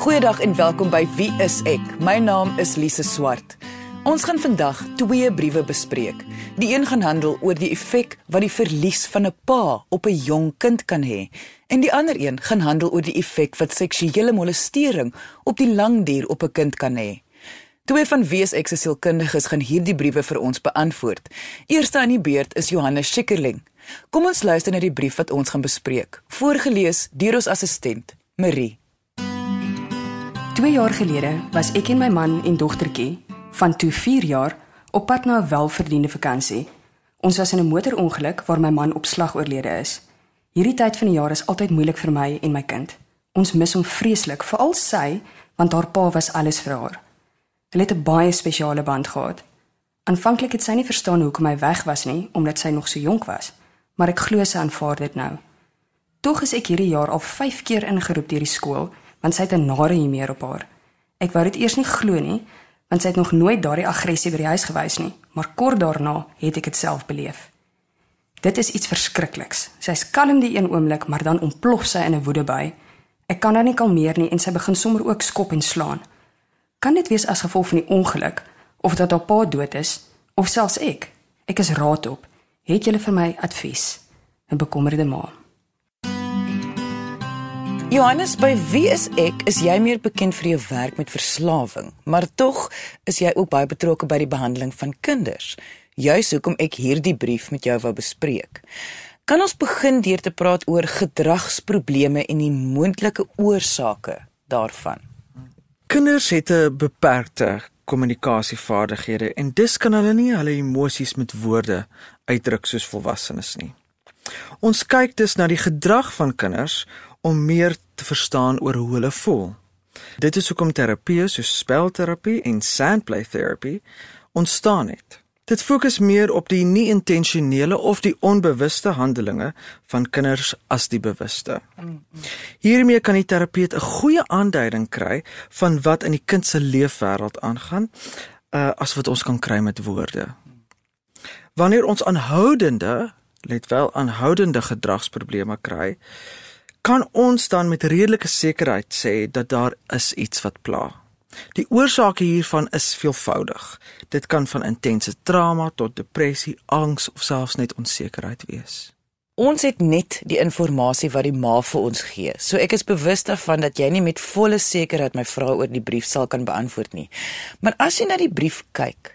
Goeiedag en welkom by Wie is ek? My naam is Lise Swart. Ons gaan vandag twee briewe bespreek. Die een gaan handel oor die effek wat die verlies van 'n pa op 'n jong kind kan hê, en die ander een gaan handel oor die effek wat seksuele molestering op die lang duur op 'n kind kan hê. Twee van Wees ek se sielkundiges gaan hierdie briewe vir ons beantwoord. Eerste aan die beurt is Johannes Schikkerling. Kom ons luister na die brief wat ons gaan bespreek, voorgeles deur ons assistent, Marie. 2 jaar gelede was ek en my man en dogtertjie van toe 4 jaar op pad na 'n welverdiende vakansie. Ons was in 'n motorongeluk waar my man op slag oorlede is. Hierdie tyd van die jaar is altyd moeilik vir my en my kind. Ons mis hom vreeslik, veral sy, want haar pa was alles vir haar. Hulle het 'n baie spesiale band gehad. Aanvanklik het sy nie verstaan hoekom hy weg was nie, omdat sy nog so jonk was, maar ek glo sy aanvaar dit nou. Tog is ek hierdie jaar al 5 keer ingeroep deur die skool, want sy het 'n nare hiermee op haar. Ek wou dit eers nie glo nie, want sy het nog nooit daardie aggressie by die huis gewys nie, maar kort daarna het ek dit self beleef. Dit is iets verskrikliks. Sy's kalm die een oomblik, maar dan ontplof sy in 'n woedeby. Ek kan haar nie kalmeer nie en sy begin sommer ook skop en slaan. Kan dit wees as gevolg van die ongeluk of dat haar pa dood is of selfs ek? Ek is raad op. Het julle vir my advies? 'n Bekommerde ma. Johannes, by wie is ek? Is jy meer bekend vir jou werk met verslawing, maar tog is jy ook baie betrokke by die behandeling van kinders. Juis hoekom ek hierdie brief met jou wou bespreek. Kan ons begin deur te praat oor gedragsprobleme en die moontlike oorsake daarvan? Kinders het 'n beperkte kommunikasievaardighede en dis kan hulle nie hulle emosies met woorde uitdruk soos volwassenes nie. Ons kyk dus na die gedrag van kinders om meer te verstaan oor hoe hulle voel. Dit is hoekom terapie soos spelterapie en sandplay therapy ontstaan het. Dit fokus meer op die nie-intentionele of die onbewuste handelinge van kinders as die bewuste. Hiermee kan die terapeut 'n goeie aanduiding kry van wat in die kind se leefwêreld aangaan, uh, as wat ons kan kry met woorde. Wanneer ons aanhoudende, let wel, aanhoudende gedragsprobleme kry, kan ons dan met redelike sekerheid sê dat daar is iets wat pla. Die oorsake hiervan is veelvoudig. Dit kan van intense trauma tot depressie, angs of selfs net onsekerheid wees. Ons het net die inligting wat die ma vir ons gee. So ek is bewus daarvan dat jy nie met volle sekerheid my vrae oor die brief sal kan beantwoord nie. Maar as jy na die brief kyk,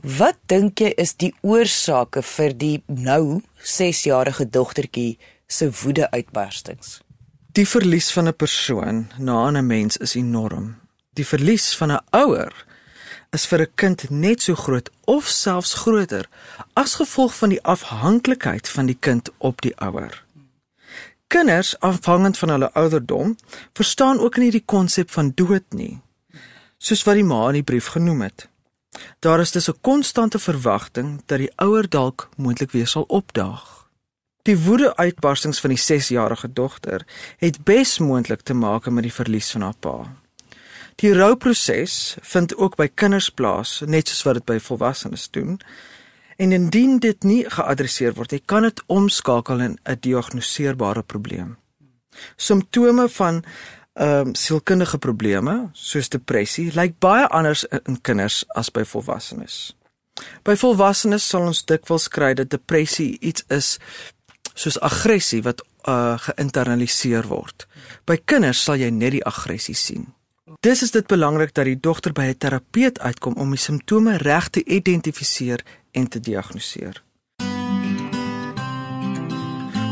wat dink jy is die oorsake vir die nou 6-jarige dogtertjie se woede-uitbarstings? Die verlies van 'n persoon na 'n mens is enorm. Die verlies van 'n ouer is vir 'n kind net so groot of selfs groter as gevolg van die afhanklikheid van die kind op die ouer. Kinders, afhangend van hulle ouderdom, verstaan ook nie die konsep van dood nie, soos wat die ma in die brief genoem het. Daar is dus 'n konstante verwagting dat die ouer dalk moontlik weer sal opdaag. Die woede-uitbarstings van die 6-jarige dogter het besmoontlik te maak met die verlies van haar pa. Die rouproses vind ook by kinders plaas, net soos wat dit by volwassenes doen. En indien dit nie geadresseer word nie, kan dit omskakel in 'n diagnoseerbare probleem. Simptome van ehm um, sielkundige probleme, soos depressie, lyk baie anders in kinders as by volwassenes. By volwassenes sal ons dikwels kry dat depressie iets is soos aggressie wat uh, geïnternaliseer word. By kinders sal jy net die aggressie sien. Dis is dit belangrik dat die dogter by 'n terapeut uitkom om die simptome reg te identifiseer en te diagnoseer.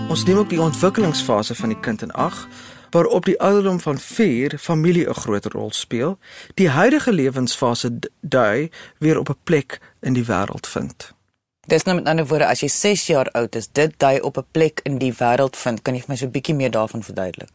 Ons neem ook die ontwikkelingsfase van die kind in ag, waarop die ouderdom van 4 familie 'n groot rol speel. Die huidige lewensfase dui weer op 'n plek in die wêreld vind. Dis nou met ander woorde as jy 6 jaar oud is, dit dui op 'n plek in die wêreld vind. Kan jy vir my so 'n bietjie meer daarvan verduidelik?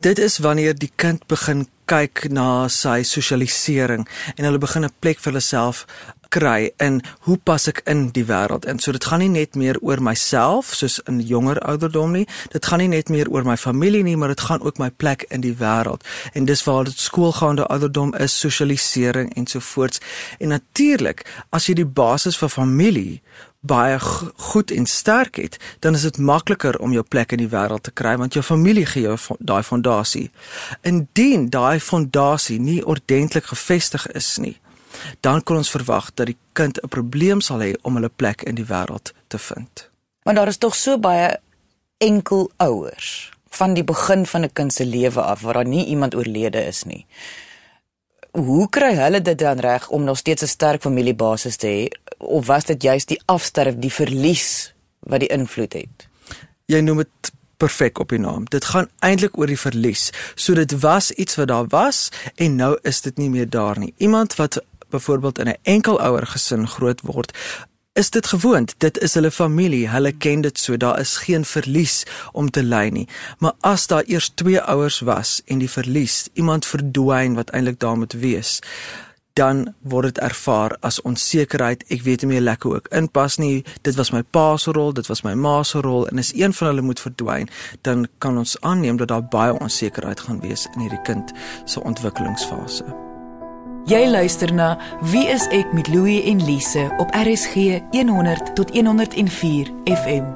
Dit is wanneer die kind begin kyk na sy sosialisering en hulle begin 'n plek vir hulself kry in hoe pas ek in die wêreld en so dit gaan nie net meer oor myself soos in jonger ouderdom nie. Dit gaan nie net meer oor my familie nie maar dit gaan ook my plek in die wêreld. En dis waar dit skoolgaande ouderdom is sosialisering ensovoorts en natuurlik as jy die basis vir familie baie goed en sterk het, dan is dit makliker om jou plek in die wêreld te kry want jou familie gee jou daai fondasie. Indien daai fondasie nie ordentlik gefestig is nie, dan kan ons verwag dat die kind 'n probleem sal hê om hulle plek in die wêreld te vind. Want daar is tog so baie enkel ouers van die begin van 'n kind se lewe af waar daar nie iemand oorlede is nie. Hoe kry hulle dit dan reg om nog steeds 'n sterk familiebasis te hê of was dit juist die afsterf, die verlies wat die invloed het? Jy noem dit perfek op die naam. Dit gaan eintlik oor die verlies. So dit was iets wat daar was en nou is dit nie meer daar nie. Iemand wat byvoorbeeld in 'n enkelouer gesin groot word, is dit gewoond. Dit is hulle familie. Hulle ken dit so. Daar is geen verlies om te ly nie. Maar as daar eers twee ouers was en die verlies, iemand verdwyn wat eintlik daar moet wees, dan word dit ervaar as onsekerheid. Ek weet nie meer lekker ek inpas nie. Dit was my pa se rol, dit was my ma se rol en as een van hulle moet verdwyn, dan kan ons aanneem dat daar baie onsekerheid gaan wees in hierdie kind se ontwikkelingsfase. Jy luister na Wie is ek met Louie en Lise op RSG 100 tot 104 FM.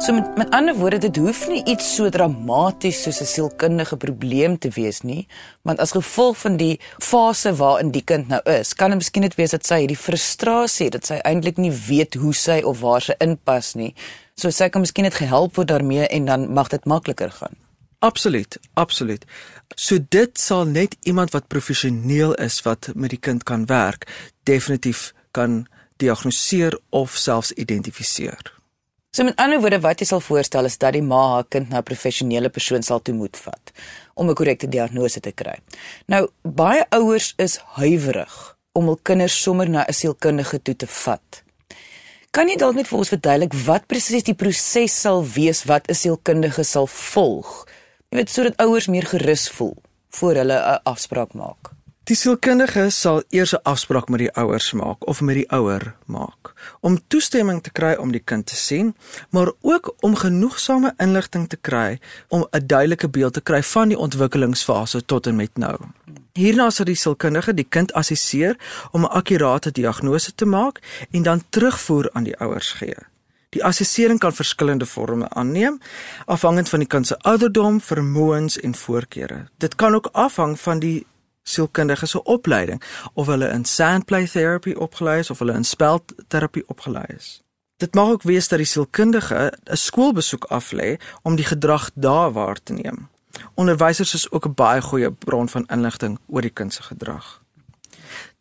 So met met ander woorde, dit hoef nie iets so dramaties soos 'n sielkundige probleem te wees nie, want as gevolg van die fase waarin die kind nou is, kan dit miskien net wees dat sy hierdie frustrasie, dat sy eintlik nie weet hoe sy of waar sy inpas nie. So sy kan miskien net gehelp word daarmee en dan mag dit makliker gaan. Absoluut, absoluut. So dit sal net iemand wat professioneel is wat met die kind kan werk, definitief kan diagnoseer of selfs identifiseer. So met ander woorde wat jy sal voorstel is dat die ma haar kind na 'n professionele persoon sal toe moet vat om 'n korrekte diagnose te kry. Nou baie ouers is huiwerig om hul kinders sommer na 'n sielkundige toe te vat. Kan jy dalk net vir ons verduidelik wat presies die proses sal wees wat 'n sielkundige sal volg? Jy weet sodat ouers meer gerus voel voor hulle 'n afspraak maak. Die sielkundige sal eers 'n afspraak met die ouers maak of met die ouer maak om toestemming te kry om die kind te sien, maar ook om genoegsame inligting te kry om 'n duidelike beeld te kry van die ontwikkelingsfase tot en met nou. Hierna sal die sielkundige die kind assesseer om 'n akkurate diagnose te maak en dan terugvoer aan die ouers gee. Die assessering kan verskillende forme aanneem afhangend van die kind se ouderdom, vermoëns en voorkeure. Dit kan ook afhang van die sielkundige se opleiding of hulle in sandplay therapy opgelei is of hulle in spelterapie opgelei is. Dit mag ook wees dat die sielkundige 'n skoolbesoek aflê om die gedrag daar waar te neem. Onderwysers is ook 'n baie goeie bron van inligting oor die kind se gedrag.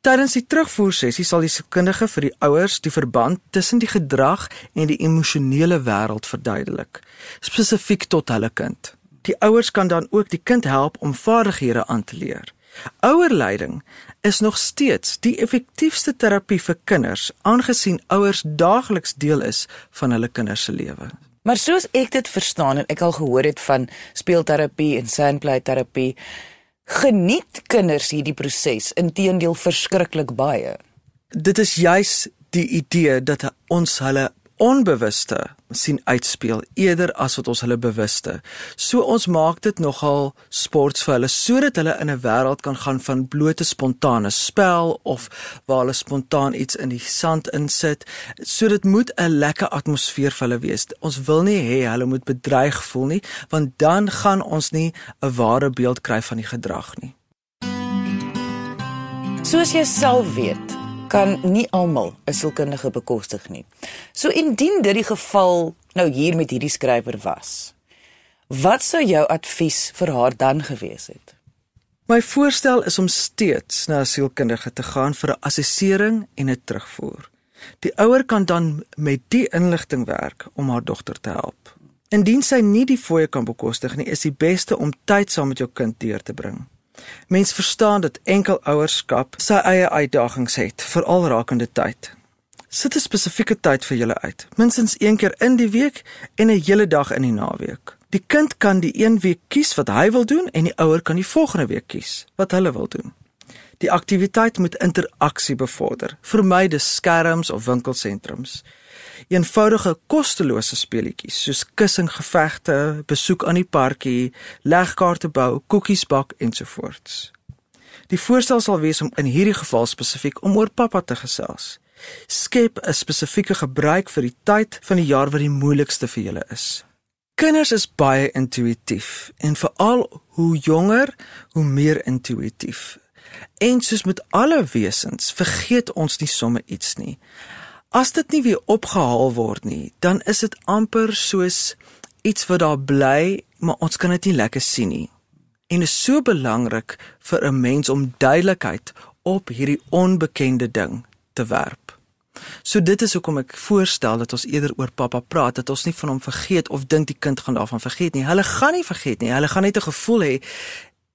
Tydens die terugvoersessie sal die sielkundige vir die ouers die verband tussen die gedrag en die emosionele wêreld verduidelik, spesifiek tot hulle kind. Die ouers kan dan ook die kind help om vaardighede aan te leer. Ouerleiding is nog steeds die effektiefste terapie vir kinders, aangesien ouers daagliks deel is van hulle kinders se lewe. Maar soos ek dit verstaan en ek al gehoor het van speelterapie en sandplay terapie, geniet kinders hierdie proses inteendeel verskriklik baie. Dit is juis die idee dat ons hulle onbewuste sien uitspeel eerder as wat ons hulle bewuste. So ons maak dit nogal sports vir hulle sodat hulle in 'n wêreld kan gaan van blote spontane spel of waar hulle spontaan iets in die sand insit. So dit moet 'n lekker atmosfeer vir hulle wees. Ons wil nie hê hulle moet bedreig voel nie, want dan gaan ons nie 'n ware beeld kry van die gedrag nie. Soos jy self weet, kan nie almal 'n sielkundige bekostig nie. So indien dit die geval nou hier met hierdie skrywer was, wat sou jou advies vir haar dan gewees het? My voorstel is om steeds na 'n sielkundige te gaan vir 'n assessering en 'n terugvoer. Die ouer kan dan met die inligting werk om haar dogter te help. Indien sy nie die fooie kan bekostig nie, is die beste om tyd saam met jou kind deur te bring. Mens verstaan dat enkel ouerskap sy eie uitdagings het, veral rakende tyd. Sit 'n spesifieke tyd vir julle uit, minstens een keer in die week en 'n hele dag in die naweek. Die kind kan die een week kies wat hy wil doen en die ouer kan die volgende week kies wat hulle wil doen. Die aktiwiteit moet interaksie bevorder. Vermy die skerms of winkelsentrums eenvoudige kostelose speletjies soos kussinggevegte, besoek aan die parkie, legkaarte bou, koekies bak ensovoorts. Die voorstel sal wees om in hierdie geval spesifiek om oor pappa te gesels. Skep 'n spesifieke gebruik vir die tyd van die jaar wat die moeilikste vir julle is. Kinders is baie intuïtief en veral hoe jonger, hoe meer intuïtief. En soos met alle wesens, vergeet ons nie sommer iets nie. As dit nie weer opgehaal word nie, dan is dit amper soos iets wat daar bly, maar ons kan dit nie lekker sien nie. En is so belangrik vir 'n mens om duidelikheid op hierdie onbekende ding te werp. So dit is hoekom ek voorstel dat ons eerder oor pappa praat, dat ons nie van hom vergeet of dink die kind gaan daarvan vergeet nie. Hulle gaan nie vergeet nie. Hulle gaan net 'n gevoel hê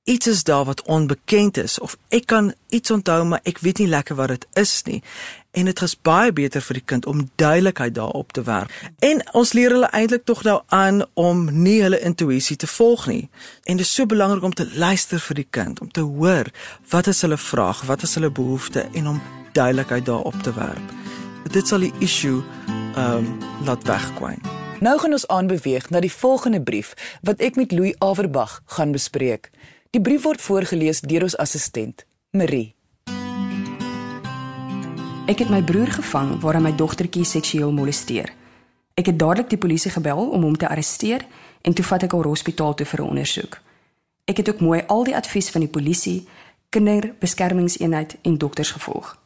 iets is daar wat onbekend is of ek kan iets onthou maar ek weet nie lekker wat dit is nie en dit is baie beter vir die kind om duidelikheid daarop te werp. En ons leer hulle eintlik tog nou aan om nie hulle intuïsie te volg nie. En dit is so belangrik om te luister vir die kind, om te hoor wat is hulle vraag, wat is hulle behoefte en om duidelikheid daarop te werp. Dit sal die issue ehm um, laat wegkwyn. Nou gaan ons aanbeweeg na die volgende brief wat ek met Louis Averbag gaan bespreek. Die brief word voorgeles deur ons assistent, Marie. Ek het my broer gevang waar hy my dogtertjie seksueel molesteer. Ek het dadelik die polisie gebel om hom te arresteer en toe vat ek hom hospitaal toe vir ondersoek. Ek het ook mooi al die advies van die polisie, kinderbeskermingseenheid en dokters gevolg.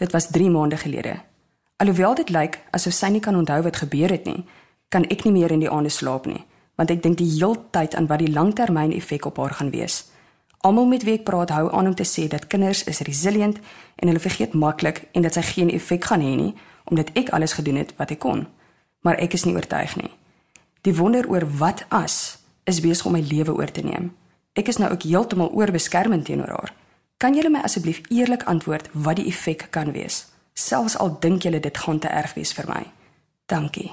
Dit was 3 maande gelede. Alhoewel dit lyk asof sy nie kan onthou wat gebeur het nie, kan ek nie meer in die aande slaap nie, want ek dink die heeltyd aan wat die langtermyn effek op haar gaan wees. Almal met wie ek praat hou aan om te sê dat kinders is resilient en hulle vergeet maklik en dat sy geen effek gaan hê nie omdat ek alles gedoen het wat ek kon. Maar ek is nie oortuig nie. Die wonder oor wat as is besig om my lewe oor te neem. Ek is nou ook heeltemal oorbeskermend teenoor haar. Kan julle my asseblief eerlik antwoord wat die effek kan wees? Selfs al dink julle dit gaan te erg wees vir my. Dankie.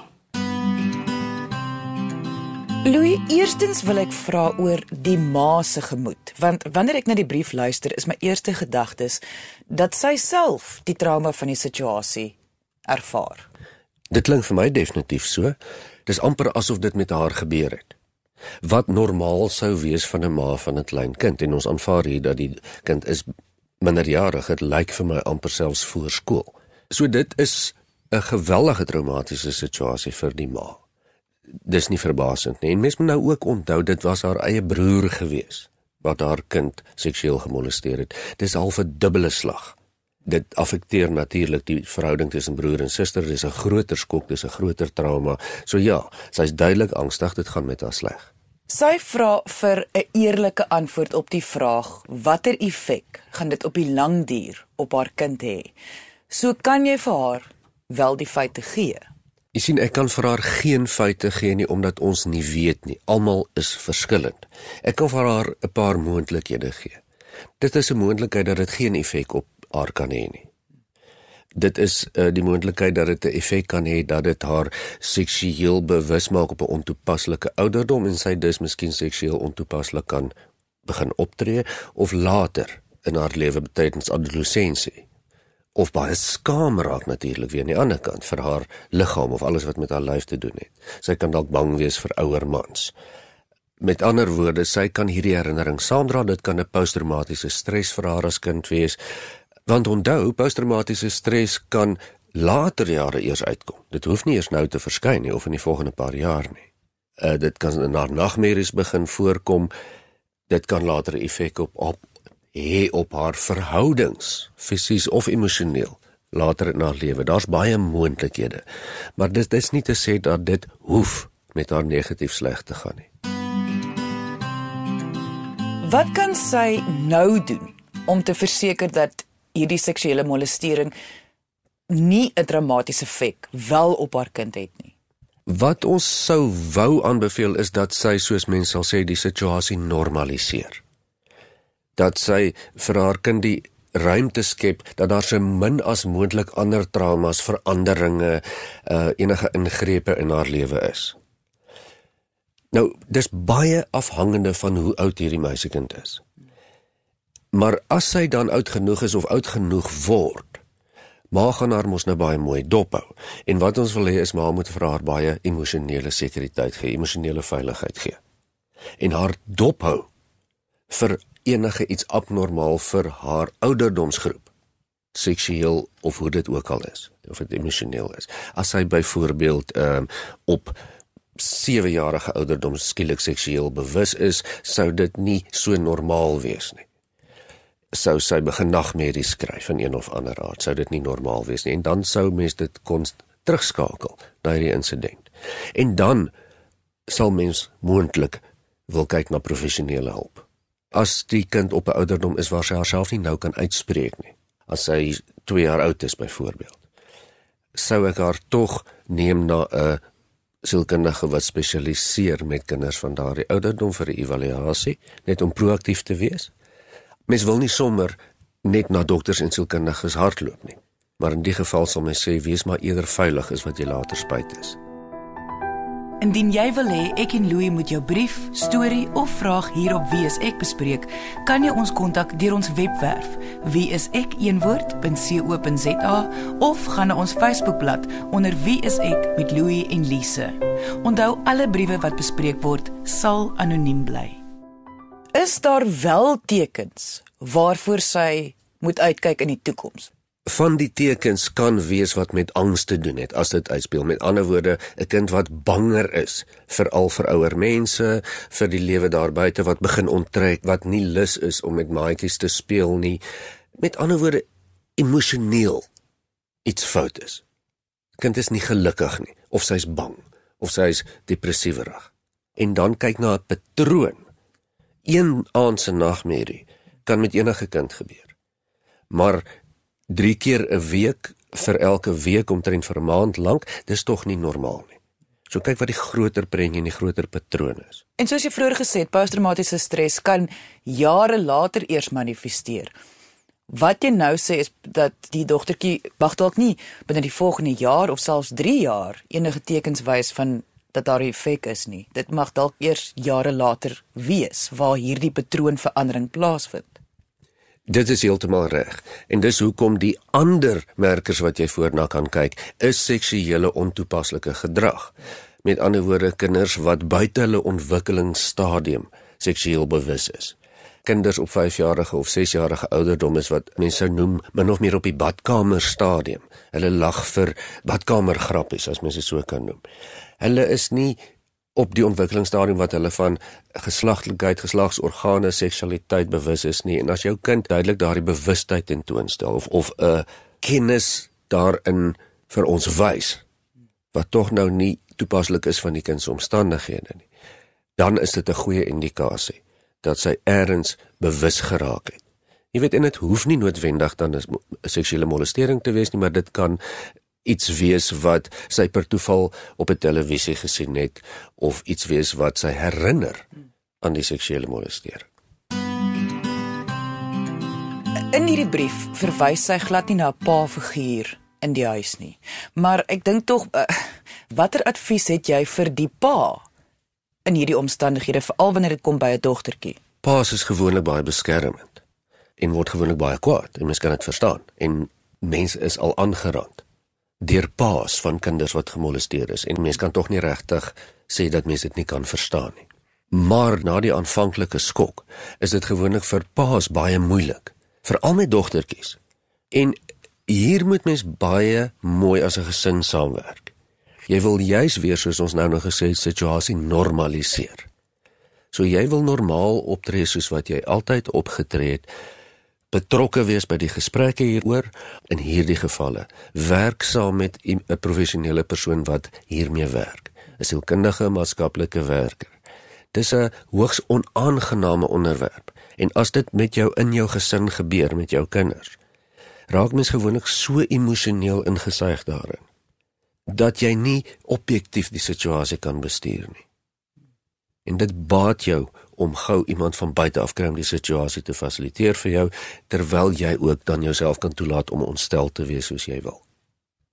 Louis, eerstens wil ek vra oor die ma se gemoed, want wanneer ek na die brief luister, is my eerste gedagtes dat sy self die trauma van die situasie ervaar. Dit klink vir my definitief so. Dis amper asof dit met haar gebeur het. Wat normaal sou wees van 'n ma van 'n klein kind en ons aanvaar hier dat die kind is minderjarig, dit lyk vir my amper selfs voor skool. So dit is 'n geweldige traumatiese situasie vir die ma dis nie verbasend nie. En mens moet nou ook onthou dit was haar eie broer gewees wat haar kind seksueel gemolesteer het. Dis al 'n dubbele slag. Dit affekteer natuurlik die verhouding tussen broer en suster. Dis 'n groter skok, dis 'n groter trauma. So ja, sy's duidelik angstig dit gaan met haar sleg. Sy vra vir 'n eerlike antwoord op die vraag: Watter effek gaan dit op die lang duur op haar kind hê? So kan jy vir haar wel die feite gee. Jy sien ek kan vir haar geen feite gee nie omdat ons nie weet nie. Almal is verskillend. Ek kan vir haar 'n paar moontlikhede gee. Dit is 'n moontlikheid dat dit geen effek op haar kan hê nie. Dit is uh, die moontlikheid dat dit 'n effek kan hê dat dit haar seksueel bewus maak op 'n ontoepaslike ouderdom en sy dus miskien seksueel ontoepaslik kan begin optree of later in haar lewe tydens adolessensie of baie skaam raak natuurlik weer aan die ander kant vir haar liggaam of alles wat met haar lyf te doen het. Sy kan dalk bang wees vir ouer mans. Met ander woorde, sy kan hierdie herinnering saamdra, dit kan 'n posttraumatiese stres vir haar as kind wees. Want onthou, posttraumatiese stres kan later jare eers uitkom. Dit hoef nie eers nou te verskyn nie of in die volgende paar jaar nie. Uh dit kan na nagmerries begin voorkom. Dit kan later effek op op hê op haar verhoudings, fisies of emosioneel later in haar lewe. Daar's baie moontlikhede. Maar dit is nie te sê dat dit hoef met haar negatief sleg te gaan nie. Wat kan sy nou doen om te verseker dat hierdie seksuele molestering nie 'n dramatiese effek wel op haar kind het nie? Wat ons sou wou aanbeveel is dat sy soos mense sal sê die situasie normaliseer dat sy vir haar kind die ruimte skep dat daar so min as moontlik ander traumas, veranderinge, uh enige ingrepe in haar lewe is. Nou, dis baie afhangende van hoe oud hierdie meisiekind is. Maar as sy dan oud genoeg is of oud genoeg word, maar gaan haar mos nou baie mooi dophou. En wat ons wil hê is maar moet vir haar baie emosionele sekuriteit gee, emosionele veiligheid gee. En haar dophou vir enige iets abnormaal vir haar ouderdomsgroep. seksueel of hoe dit ook al is of dit emosioneel is. As hy byvoorbeeld ehm um, op 7 jarige ouderdom skielik seksueel bewus is, sou dit nie so normaal wees nie. Sou sy begin nagmerries skryf in een of ander aard, sou dit nie normaal wees nie en dan sou mens dit kon terugskakel na hierdie insident. En dan sal mens moontlik wil kyk na professionele hulp. As die kind op 'n ouderdom is waar sy haarself nie nou kan uitspreek nie, as sy 2 jaar oud is byvoorbeeld, sou ek haar tog neem na 'n sielkundige wat spesialiseer met kinders van daardie ouderdom vir 'n evaluasie, net om proaktief te wees. Mens wil nie sommer net na dokters en sielkundiges hardloop nie. Maar in die geval sal mens sê wees maar eerder veilig is wat jy later spyt is. Indien jy wil hê ek en Louie moet jou brief, storie of vraag hier op Wie is ek bespreek, kan jy ons kontak deur ons webwerf wieisek.co.za of gaan na ons Facebookblad onder Wie is ek met Louie en Lise. Onthou alle briewe wat bespreek word sal anoniem bly. Is daar wel tekens waarvoor sy moet uitkyk in die toekoms? Van die tekens kan wees wat met angs te doen het as dit uitspeel. Met ander woorde, 'n kind wat banger is, veral vir ouer mense, vir die lewe daar buite wat begin onttrek, wat nie lus is om met maatjies te speel nie. Met ander woorde, emosioneel iets fout is. Kind is nie gelukkig nie, of sy's bang, of sy's depressiewerig. En dan kyk na 'n patroon. Een aand se nagmerrie kan met enige kind gebeur. Maar 3 keer 'n week vir elke week omtrent vir 'n maand lank, dis tog nie normaal nie. So kyk wat die groter prentjie en die groter patroon is. En soos jy vroeër gesê het, posttraumatiese stres kan jare later eers manifesteer. Wat jy nou sê is dat die dogtertjie wag dalk nie binne die volgende jaar of selfs 3 jaar enige tekens wys van dat daar 'n effek is nie. Dit mag dalk eers jare later wees waar hierdie patroonverandering plaasvind. Dit is heeltemal reg. En dis hoekom die ander merkers wat jy voorna kan kyk, is seksuele ontoepaslike gedrag. Met ander woorde, kinders wat buite hulle ontwikkelingsstadium seksueel bewus is. Kinders op 5-jarige of 6-jarige ouderdom is wat mense noem min of meer op die badkamer stadium. Hulle lag vir badkamergrappies as mense so kan noem. Hulle is nie op die ontwikkelingsstadium wat hulle van geslagtelikheid, geslagsorgane, seksualiteit bewus is nie. En as jou kind duidelik daardie bewustheid tentoonstel of of 'n kennis daarin vir ons wys wat tog nou nie toepaslik is van die kind se omstandighede nie, dan is dit 'n goeie indikasie dat sy eers bewus geraak het. Jy weet en dit hoef nie noodwendig dan 'n seksuele molestering te wees nie, maar dit kan iets wees wat sy per toeval op 'n televisie gesien het of iets wees wat sy herinner aan die seksuele molestering. In hierdie brief verwys sy glad nie na 'n pa figuur in die huis nie. Maar ek dink tog uh, watter advies het jy vir die pa in hierdie omstandighede veral wanneer dit kom by 'n dogtertjie? Pa's is gewoonlik baie beskermend en word gewoonlik baie kwaad en mens kan dit verstaan en mense is al aangerand deur paas van kinders wat gemolesteer is en mense kan tog nie regtig sê dat mense dit nie kan verstaan nie. Maar na die aanvanklike skok is dit gewoonlik vir paas baie moeilik, veral met dogtertjies. En hier moet mens baie mooi as 'n gesin saamwerk. Jy wil juis weer soos ons nou nog gesê het situasie normaliseer. So jy wil normaal optree soos wat jy altyd opgetree het betrokke wees by die gesprekke hieroor in hierdie gevalle. Werk saam met 'n professionele persoon wat hiermee werk 'n sielkundige maatskaplike werker. Dis 'n hoogs onaangename onderwerp en as dit met jou in jou gesin gebeur met jou kinders raak mens gewoonlik so emosioneel ingesuig daarin dat jy nie objektief die situasie kan bestuur nie. En dit baat jou om gou iemand van buite af kry om die situasie te fasiliteer vir jou terwyl jy ook dan jouself kan toelaat om ontstel te wees soos jy wil.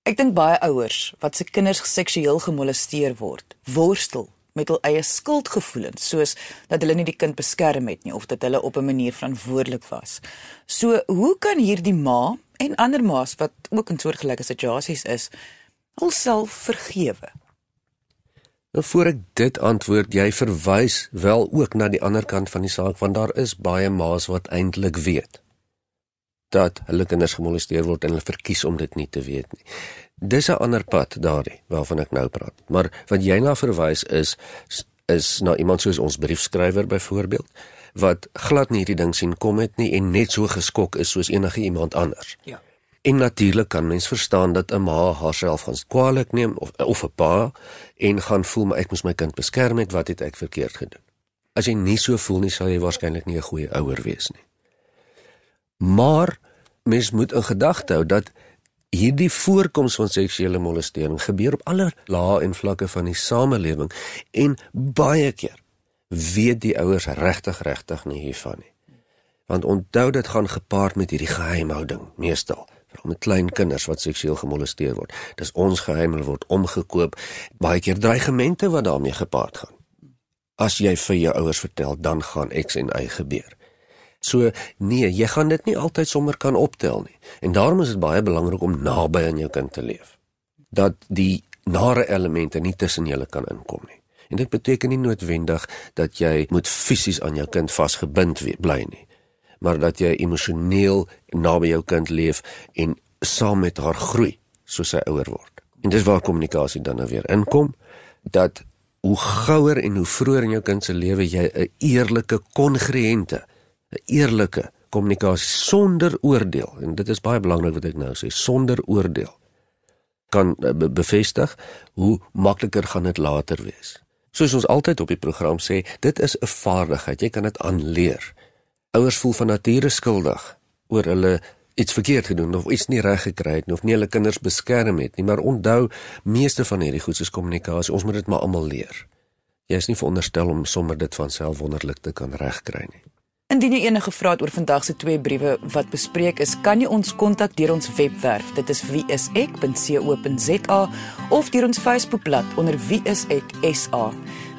Ek dink baie ouers wat se kinders seksueel gemolesteer word, worstel met hul eie skuldgevoelens soos dat hulle nie die kind beskerm het nie of dat hulle op 'n manier verantwoordelik was. So, hoe kan hierdie ma en ander ma's wat ook in soortgelyke situasies is, hulself vergewe? Nou voor ek dit antwoord, jy verwys wel ook na die ander kant van die saak want daar is baie ma's wat eintlik weet dat hulle kinders gemolesteer word en hulle verkies om dit nie te weet nie. Dis 'n ander pad daardie waarvan ek nou praat. Maar wat jy na verwys is is na iemand soos ons briefskrywer byvoorbeeld wat glad nie hierdie ding sien kom het nie en net so geskok is soos enige iemand anders. Ja. En natuurlik kan mens verstaan dat 'n ma haarself gaan kwaadlik neem of of 'n pa en gaan voel maar ek moes my kind beskerm het, wat het ek verkeerd gedoen? As jy nie so voel nie, sal jy waarskynlik nie 'n goeie ouer wees nie. Maar mens moet in gedagte hou dat hierdie voorkoms van seksuele molestering gebeur op alle lae en vlakke van die samelewing en baie keer weet die ouers regtig regtig nie hiervan nie. Want onthou dit gaan gepaard met hierdie geheimhouding meestal met klein kinders wat seksueel gemolesteer word. Dis ons geheim hulle word omgekoop, baie keer dreigemente wat daarmee gepaard gaan. As jy vir jou ouers vertel, dan gaan X en Y gebeur. So nee, jy gaan dit nie altyd sommer kan optel nie. En daarom is dit baie belangrik om naby aan jou kind te leef. Dat die nare elemente nie tussen julle kan inkom nie. En dit beteken nie noodwendig dat jy moet fisies aan jou kind vasgebind bly nie maar dat jy emosioneel naby jou kind leef en saam met haar groei soos sy ouer word. En dis waar kommunikasie dan nou weer inkom dat hoe gouer en hoe vroeër in jou kind se lewe jy 'n eerlike kongruente, 'n eerlike kommunikasie sonder oordeel en dit is baie belangrik wat ek nou sê, sonder oordeel kan eh, bevestig hoe makliker gaan dit later wees. Soos ons altyd op die program sê, dit is 'n vaardigheid, jy kan dit aanleer ouers voel van nature skuldig oor hulle iets verkeerd gedoen of iets nie reg gekry het nie of nie hulle kinders beskerm het nie maar onthou meeste van hierdie goed is kommunikasie ons moet dit maar almal leer jy is nie veronderstel om sommer dit van self wonderlik te kan regkry nie Indien jy enige vrae het oor vandag se twee briewe wat bespreek is, kan jy ons kontak deur ons webwerf. Dit is wieisek.co.za of deur ons Facebookblad onder wieiseksa.